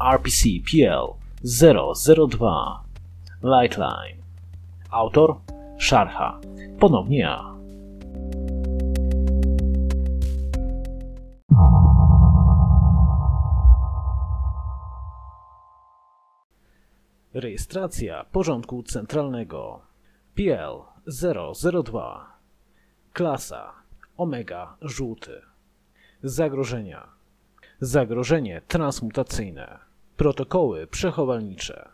RPC PL 002 Lightline. Autor Sharha Ponownie ja. Rejestracja porządku centralnego. PL 002 Klasa Omega żółty. Zagrożenia Zagrożenie transmutacyjne Protokoły przechowalnicze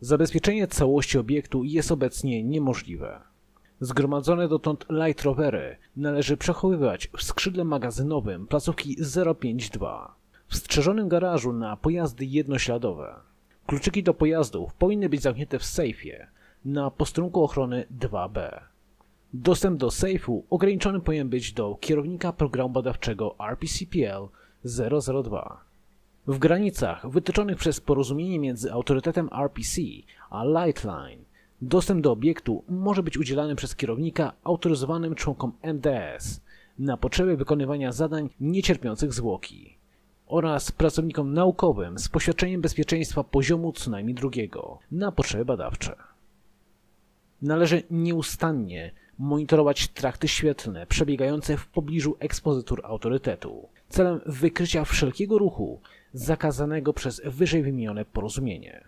Zabezpieczenie całości obiektu jest obecnie niemożliwe. Zgromadzone dotąd light rowery należy przechowywać w skrzydle magazynowym placówki 052 w strzeżonym garażu na pojazdy jednośladowe. Kluczyki do pojazdów powinny być zamknięte w sejfie na posterunku ochrony 2B. Dostęp do sejfu ograniczony powinien być do kierownika programu badawczego RPCPL 002. W granicach wytyczonych przez porozumienie między autorytetem RPC a Lightline dostęp do obiektu może być udzielany przez kierownika autoryzowanym członkom MDS na potrzeby wykonywania zadań niecierpiących zwłoki oraz pracownikom naukowym z poświadczeniem bezpieczeństwa poziomu co najmniej drugiego na potrzeby badawcze. Należy nieustannie monitorować trakty świetlne przebiegające w pobliżu ekspozytur autorytetu celem wykrycia wszelkiego ruchu zakazanego przez wyżej wymienione porozumienie.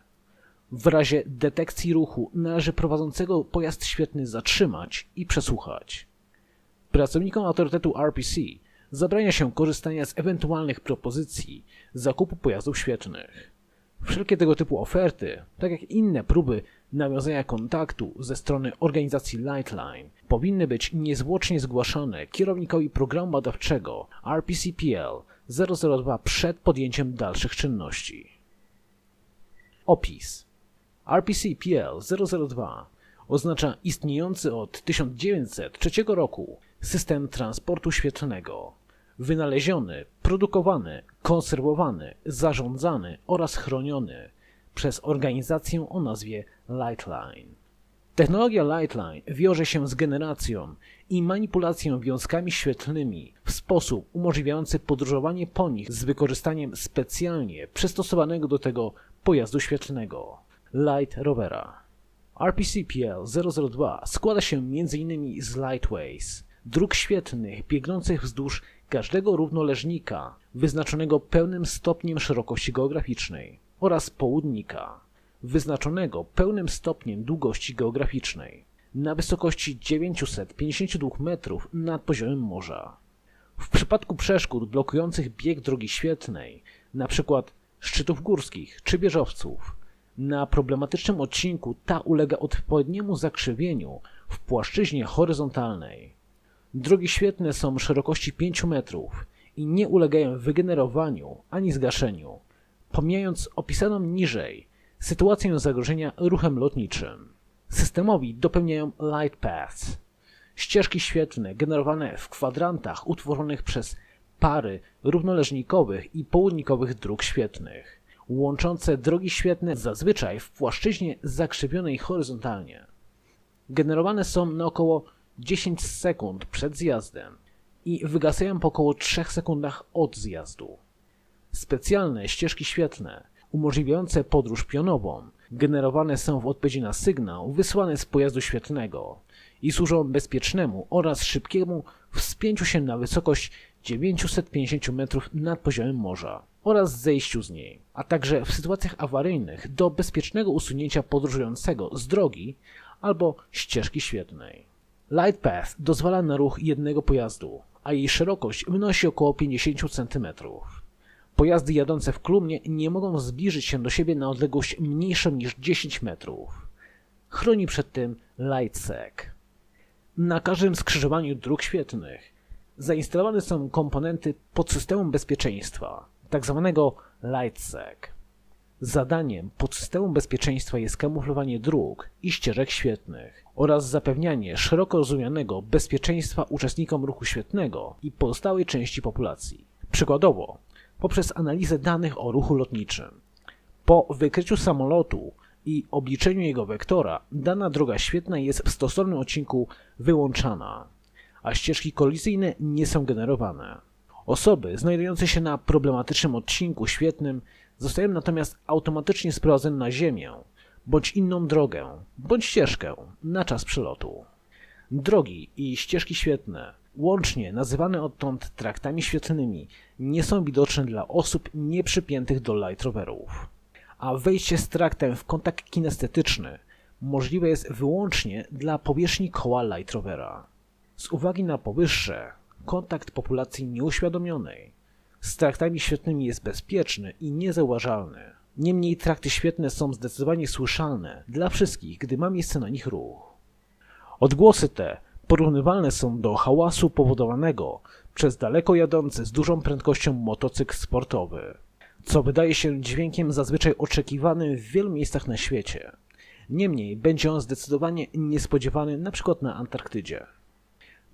W razie detekcji ruchu należy prowadzącego pojazd świetny zatrzymać i przesłuchać. Pracownikom autorytetu RPC zabrania się korzystania z ewentualnych propozycji zakupu pojazdów świetnych. Wszelkie tego typu oferty, tak jak inne próby nawiązania kontaktu ze strony organizacji Lightline, powinny być niezwłocznie zgłaszane kierownikowi programu badawczego RPCPL 002 przed podjęciem dalszych czynności. Opis RPCPL 002 oznacza istniejący od 1903 roku system transportu świetlnego, wynaleziony, produkowany, konserwowany, zarządzany oraz chroniony przez organizację o nazwie Lightline. Technologia Lightline wiąże się z generacją i manipulacją wiązkami świetlnymi w sposób umożliwiający podróżowanie po nich z wykorzystaniem specjalnie przystosowanego do tego pojazdu świetlnego Light Rovera. RPCPL 002 składa się m.in. z Lightways, dróg świetlnych biegnących wzdłuż każdego równoleżnika wyznaczonego pełnym stopniem szerokości geograficznej oraz południka wyznaczonego pełnym stopniem długości geograficznej na wysokości 952 metrów nad poziomem morza. W przypadku przeszkód blokujących bieg drogi świetlnej, np. szczytów górskich czy wieżowców, na problematycznym odcinku ta ulega odpowiedniemu zakrzywieniu w płaszczyźnie horyzontalnej. Drogi świetne są szerokości 5 metrów i nie ulegają wygenerowaniu ani zgaszeniu, pomijając opisaną niżej sytuację zagrożenia ruchem lotniczym. Systemowi dopełniają light paths, ścieżki świetlne generowane w kwadrantach utworzonych przez pary równoleżnikowych i południkowych dróg świetnych, łączące drogi świetne zazwyczaj w płaszczyźnie zakrzywionej horyzontalnie. Generowane są na około 10 sekund przed zjazdem i wygasają po około 3 sekundach od zjazdu. Specjalne ścieżki świetlne umożliwiające podróż pionową generowane są w odpowiedzi na sygnał wysłany z pojazdu świetlnego i służą bezpiecznemu oraz szybkiemu wspięciu się na wysokość 950 metrów nad poziomem morza oraz zejściu z niej, a także w sytuacjach awaryjnych do bezpiecznego usunięcia podróżującego z drogi albo ścieżki świetlnej. Light Path dozwala na ruch jednego pojazdu, a jej szerokość wynosi około 50 cm. Pojazdy jadące w klumnie nie mogą zbliżyć się do siebie na odległość mniejszą niż 10 metrów. Chroni przed tym LightSec. Na każdym skrzyżowaniu dróg świetnych zainstalowane są komponenty podsystemu bezpieczeństwa, tzw. Tak LightSec. Zadaniem podsystemu bezpieczeństwa jest kamuflowanie dróg i ścieżek świetnych oraz zapewnianie szeroko rozumianego bezpieczeństwa uczestnikom ruchu świetnego i pozostałej części populacji. Przykładowo, poprzez analizę danych o ruchu lotniczym. Po wykryciu samolotu i obliczeniu jego wektora, dana droga świetna jest w stosownym odcinku wyłączana, a ścieżki kolizyjne nie są generowane. Osoby znajdujące się na problematycznym odcinku świetnym zostają natomiast automatycznie sprowadzone na Ziemię, bądź inną drogę, bądź ścieżkę na czas przelotu. Drogi i ścieżki świetne, łącznie nazywane odtąd traktami świetlnymi, nie są widoczne dla osób nieprzypiętych do light rowerów. A wejście z traktem w kontakt kinestetyczny możliwe jest wyłącznie dla powierzchni koła light rovera. Z uwagi na powyższe, kontakt populacji nieuświadomionej z traktami świetnymi jest bezpieczny i niezauważalny. Niemniej trakty świetne są zdecydowanie słyszalne dla wszystkich, gdy ma miejsce na nich ruch. Odgłosy te porównywalne są do hałasu powodowanego przez daleko jadący z dużą prędkością motocykl sportowy, co wydaje się dźwiękiem zazwyczaj oczekiwanym w wielu miejscach na świecie. Niemniej będzie on zdecydowanie niespodziewany np. na Antarktydzie.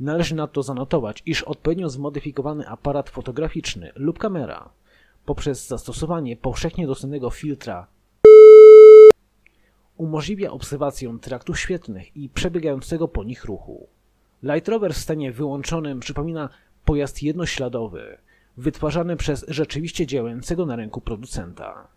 Należy nadto zanotować, iż odpowiednio zmodyfikowany aparat fotograficzny lub kamera poprzez zastosowanie powszechnie dostępnego filtra umożliwia obserwację traktów świetnych i przebiegającego po nich ruchu. Light Rover w stanie wyłączonym przypomina pojazd jednośladowy, wytwarzany przez rzeczywiście działającego na rynku producenta.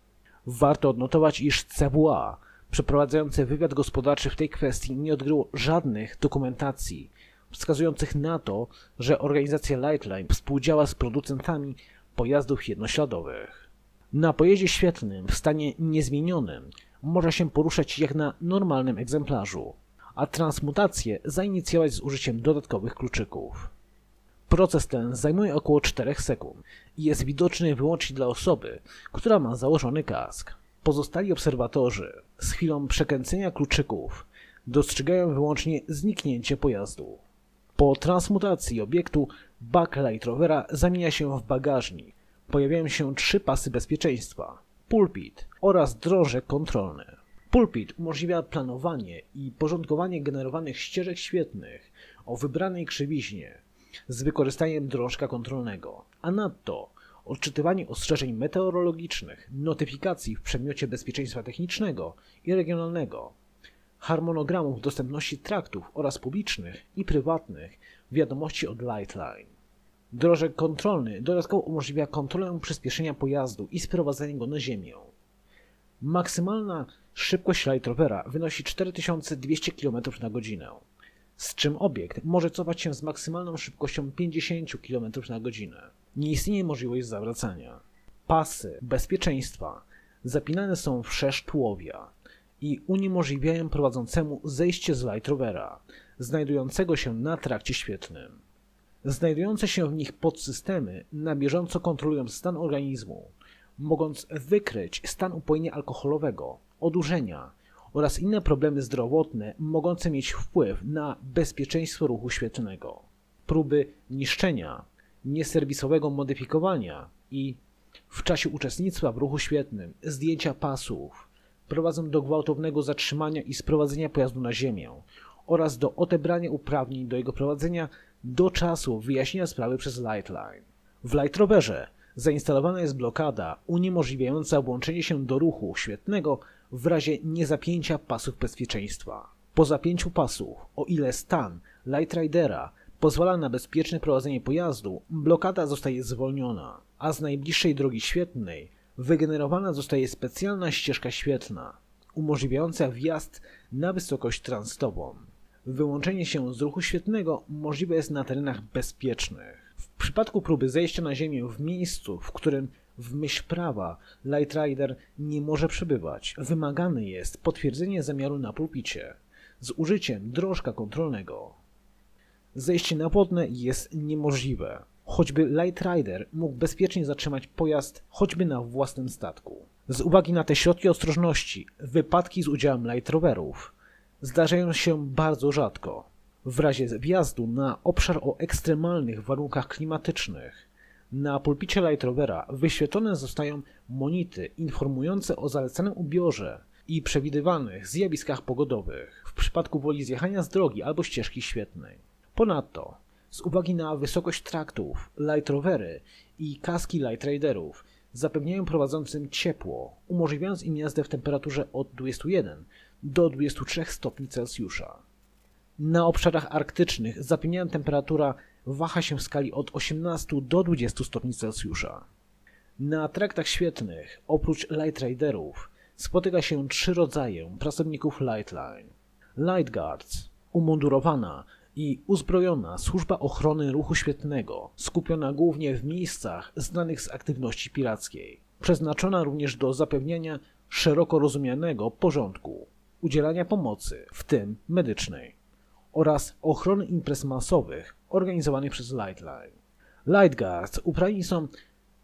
Warto odnotować, iż CWA, przeprowadzające wywiad gospodarczy w tej kwestii, nie odgryło żadnych dokumentacji wskazujących na to, że organizacja Lightline współdziała z producentami pojazdów jednośladowych. Na pojeździe świetlnym w stanie niezmienionym może się poruszać jak na normalnym egzemplarzu, a transmutację zainicjować z użyciem dodatkowych kluczyków. Proces ten zajmuje około 4 sekund i jest widoczny wyłącznie dla osoby, która ma założony kask. Pozostali obserwatorzy z chwilą przekręcenia kluczyków dostrzegają wyłącznie zniknięcie pojazdu. Po transmutacji obiektu backlight rovera zamienia się w bagażnik. Pojawiają się trzy pasy bezpieczeństwa, pulpit oraz drążek kontrolny. Pulpit umożliwia planowanie i porządkowanie generowanych ścieżek świetnych o wybranej krzywiźnie z wykorzystaniem drążka kontrolnego, a nadto odczytywanie ostrzeżeń meteorologicznych, notyfikacji w przedmiocie bezpieczeństwa technicznego i regionalnego, harmonogramów dostępności traktów oraz publicznych i prywatnych wiadomości od Lightline. Drożek kontrolny dodatkowo umożliwia kontrolę przyspieszenia pojazdu i sprowadzenie go na ziemię. Maksymalna szybkość Light Rovera wynosi 4200 km na godzinę, z czym obiekt może cofać się z maksymalną szybkością 50 km na godzinę. Nie istnieje możliwość zawracania. Pasy bezpieczeństwa zapinane są w szerz tułowia, i uniemożliwiają prowadzącemu zejście z Light Rovera, znajdującego się na trakcie świetnym. Znajdujące się w nich podsystemy na bieżąco kontrolują stan organizmu, mogąc wykryć stan upojenia alkoholowego, odurzenia oraz inne problemy zdrowotne mogące mieć wpływ na bezpieczeństwo ruchu świetlnego. Próby niszczenia, nieserwisowego modyfikowania i w czasie uczestnictwa w ruchu świetnym zdjęcia pasów, prowadzą do gwałtownego zatrzymania i sprowadzenia pojazdu na ziemię oraz do odebrania uprawnień do jego prowadzenia do czasu wyjaśnienia sprawy przez Lightline. W Light Roverze zainstalowana jest blokada uniemożliwiająca włączenie się do ruchu świetnego w razie niezapięcia pasów bezpieczeństwa. Po zapięciu pasów, o ile stan Light Ridera pozwala na bezpieczne prowadzenie pojazdu, blokada zostaje zwolniona, a z najbliższej drogi świetnej wygenerowana zostaje specjalna ścieżka świetlna, umożliwiająca wjazd na wysokość transtową. Wyłączenie się z ruchu świetnego możliwe jest na terenach bezpiecznych. W przypadku próby zejścia na ziemię w miejscu, w którym w myśl prawa Light Rider nie może przebywać, wymagane jest potwierdzenie zamiaru na pulpicie z użyciem drążka kontrolnego. Zejście na wodne jest niemożliwe choćby Light Rider mógł bezpiecznie zatrzymać pojazd choćby na własnym statku. Z uwagi na te środki ostrożności, wypadki z udziałem Light Roverów zdarzają się bardzo rzadko. W razie wjazdu na obszar o ekstremalnych warunkach klimatycznych, na pulpicie Light Rovera wyświetlone zostają monity informujące o zalecanym ubiorze i przewidywalnych zjawiskach pogodowych w przypadku woli zjechania z drogi albo ścieżki świetnej. Ponadto z uwagi na wysokość traktów, light rowery i kaski light riderów zapewniają prowadzącym ciepło, umożliwiając im jazdę w temperaturze od 21 do 23 stopni Celsjusza. Na obszarach arktycznych zapewniają temperatura waha się w skali od 18 do 20 stopni Celsjusza. Na traktach świetnych, oprócz Light Riderów, spotyka się trzy rodzaje pracowników Lightline. Light Guards, umundurowana i uzbrojona służba ochrony ruchu świetnego, skupiona głównie w miejscach znanych z aktywności pirackiej, przeznaczona również do zapewniania szeroko rozumianego porządku, udzielania pomocy, w tym medycznej, oraz ochrony imprez masowych organizowanych przez Lightline. Light Guards ubrani są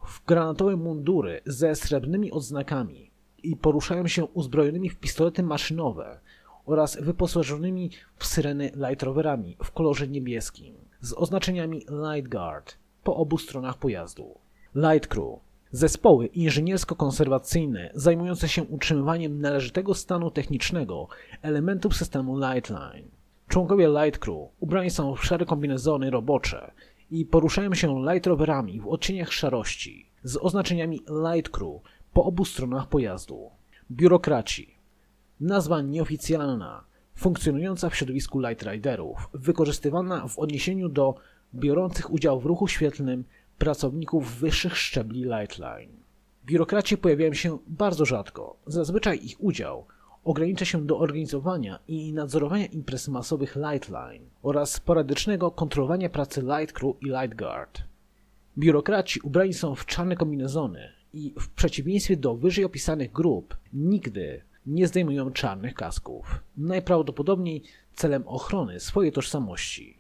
w granatowe mundury ze srebrnymi odznakami i poruszają się uzbrojonymi w pistolety maszynowe oraz wyposażonymi w syreny Light Roverami w kolorze niebieskim z oznaczeniami Light Guard po obu stronach pojazdu. Light Crew Zespoły inżyniersko-konserwacyjne zajmujące się utrzymywaniem należytego stanu technicznego elementów systemu Lightline. Członkowie Light Crew ubrani są w szare kombinezony robocze i poruszają się Light Roverami w odcieniach szarości z oznaczeniami Light Crew po obu stronach pojazdu. Biurokraci. Nazwa nieoficjalna, funkcjonująca w środowisku Light Riderów, wykorzystywana w odniesieniu do biorących udział w ruchu świetlnym pracowników wyższych szczebli Lightline. Biurokraci pojawiają się bardzo rzadko. Zazwyczaj ich udział ogranicza się do organizowania i nadzorowania imprez masowych Lightline oraz sporadycznego kontrolowania pracy Light Crew i Light Guard. Biurokraci ubrani są w czarne kombinezony i w przeciwieństwie do wyżej opisanych grup nigdy nie zdejmują czarnych kasków, najprawdopodobniej celem ochrony swojej tożsamości.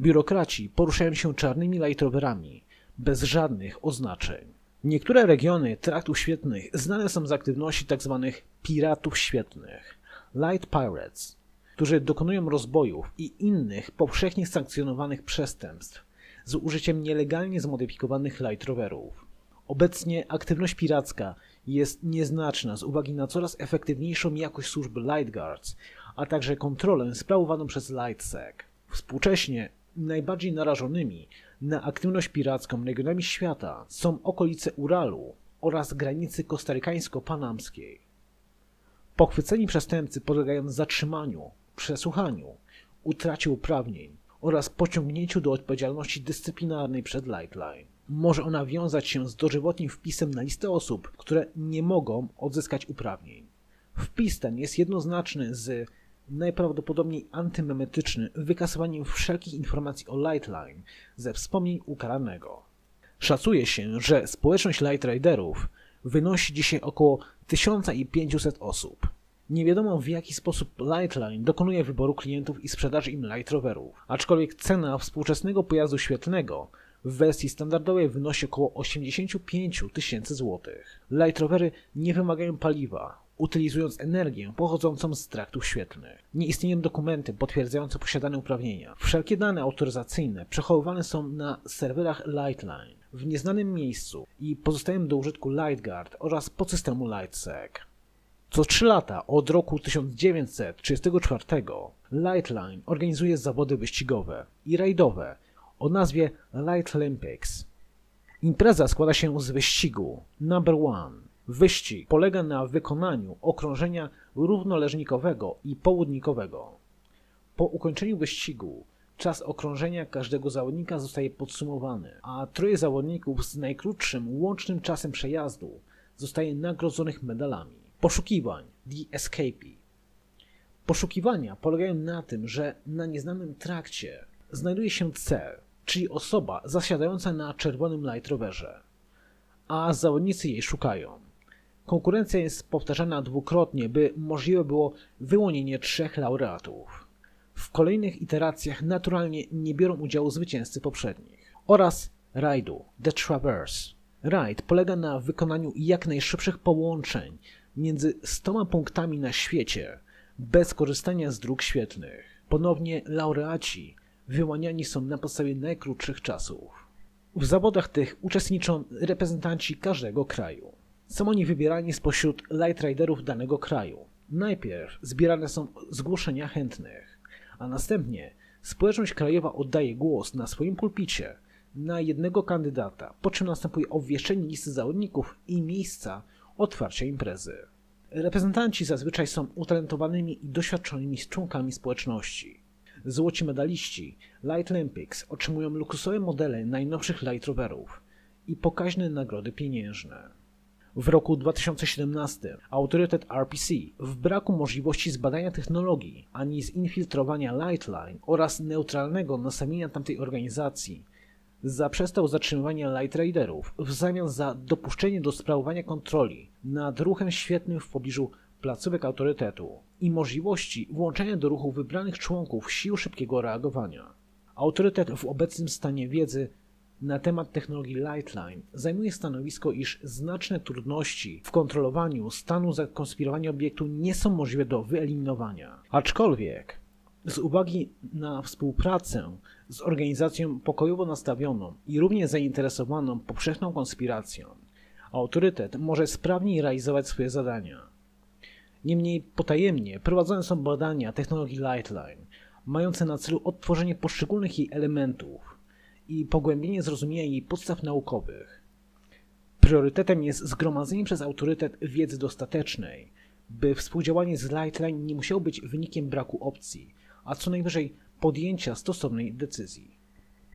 Biurokraci poruszają się czarnymi Light Roverami, bez żadnych oznaczeń. Niektóre regiony traktów świetnych znane są z aktywności tzw. Tak piratów świetnych, Light Pirates, którzy dokonują rozbojów i innych powszechnie sankcjonowanych przestępstw z użyciem nielegalnie zmodyfikowanych Light Roverów. Obecnie aktywność piracka jest nieznaczna z uwagi na coraz efektywniejszą jakość służby Light Guards, a także kontrolę sprawowaną przez LightSec. Współcześnie najbardziej narażonymi na aktywność piracką regionami świata są okolice Uralu oraz granicy kostarykańsko-panamskiej. Pochwyceni przestępcy podlegają zatrzymaniu, przesłuchaniu, utracie uprawnień oraz pociągnięciu do odpowiedzialności dyscyplinarnej przed Lightline. Może ona wiązać się z dożywotnim wpisem na listę osób, które nie mogą odzyskać uprawnień. Wpis ten jest jednoznaczny z najprawdopodobniej antymemetyczny wykasowaniem wszelkich informacji o Lightline ze wspomnień ukaranego. Szacuje się, że społeczność Light Riderów wynosi dzisiaj około 1500 osób. Nie wiadomo w jaki sposób Lightline dokonuje wyboru klientów i sprzedaży im Light Roverów, aczkolwiek cena współczesnego pojazdu świetlnego w wersji standardowej wynosi około 85 tysięcy złotych. Light Rovery nie wymagają paliwa, utylizując energię pochodzącą z traktów świetlnych. Nie istnieją dokumenty potwierdzające posiadane uprawnienia. Wszelkie dane autoryzacyjne przechowywane są na serwerach Lightline w nieznanym miejscu i pozostają do użytku LightGuard oraz podsystemu LightSec. Co 3 lata od roku 1934 Lightline organizuje zawody wyścigowe i rajdowe o nazwie Light Olympics. Impreza składa się z wyścigu Number One Wyścig polega na wykonaniu okrążenia równoleżnikowego i południkowego. Po ukończeniu wyścigu czas okrążenia każdego zawodnika zostaje podsumowany, a troje zawodników z najkrótszym łącznym czasem przejazdu zostaje nagrodzonych medalami. Poszukiwań The Escapee Poszukiwania polegają na tym, że na nieznanym trakcie znajduje się cel, czyli osoba zasiadająca na czerwonym light rowerze, a zawodnicy jej szukają. Konkurencja jest powtarzana dwukrotnie, by możliwe było wyłonienie trzech laureatów. W kolejnych iteracjach naturalnie nie biorą udziału zwycięzcy poprzednich. Oraz rajdu The Traverse. Rajd polega na wykonaniu jak najszybszych połączeń między 100 punktami na świecie bez korzystania z dróg świetnych. Ponownie laureaci wyłaniani są na podstawie najkrótszych czasów. W zawodach tych uczestniczą reprezentanci każdego kraju. Są oni wybierani spośród light riderów danego kraju. Najpierw zbierane są zgłoszenia chętnych, a następnie społeczność krajowa oddaje głos na swoim pulpicie na jednego kandydata, po czym następuje obwieszczenie listy zawodników i miejsca otwarcia imprezy. Reprezentanci zazwyczaj są utalentowanymi i doświadczonymi członkami społeczności. Złoci medaliści Light Olympics otrzymują luksusowe modele najnowszych light rowerów i pokaźne nagrody pieniężne. W roku 2017 autorytet RPC w braku możliwości zbadania technologii ani zinfiltrowania Lightline oraz neutralnego nastawienia tamtej organizacji zaprzestał zatrzymywania Light Raiderów w zamian za dopuszczenie do sprawowania kontroli nad ruchem świetnym w pobliżu placówek autorytetu i możliwości włączenia do ruchu wybranych członków sił szybkiego reagowania. Autorytet w obecnym stanie wiedzy na temat technologii Lightline zajmuje stanowisko, iż znaczne trudności w kontrolowaniu stanu zakonspirowania obiektu nie są możliwe do wyeliminowania. Aczkolwiek z uwagi na współpracę z organizacją pokojowo nastawioną i równie zainteresowaną powszechną konspiracją, autorytet może sprawniej realizować swoje zadania. Niemniej potajemnie prowadzone są badania technologii Lightline, mające na celu odtworzenie poszczególnych jej elementów i pogłębienie zrozumienia jej podstaw naukowych. Priorytetem jest zgromadzenie przez autorytet wiedzy dostatecznej, by współdziałanie z Lightline nie musiało być wynikiem braku opcji, a co najwyżej podjęcia stosownej decyzji.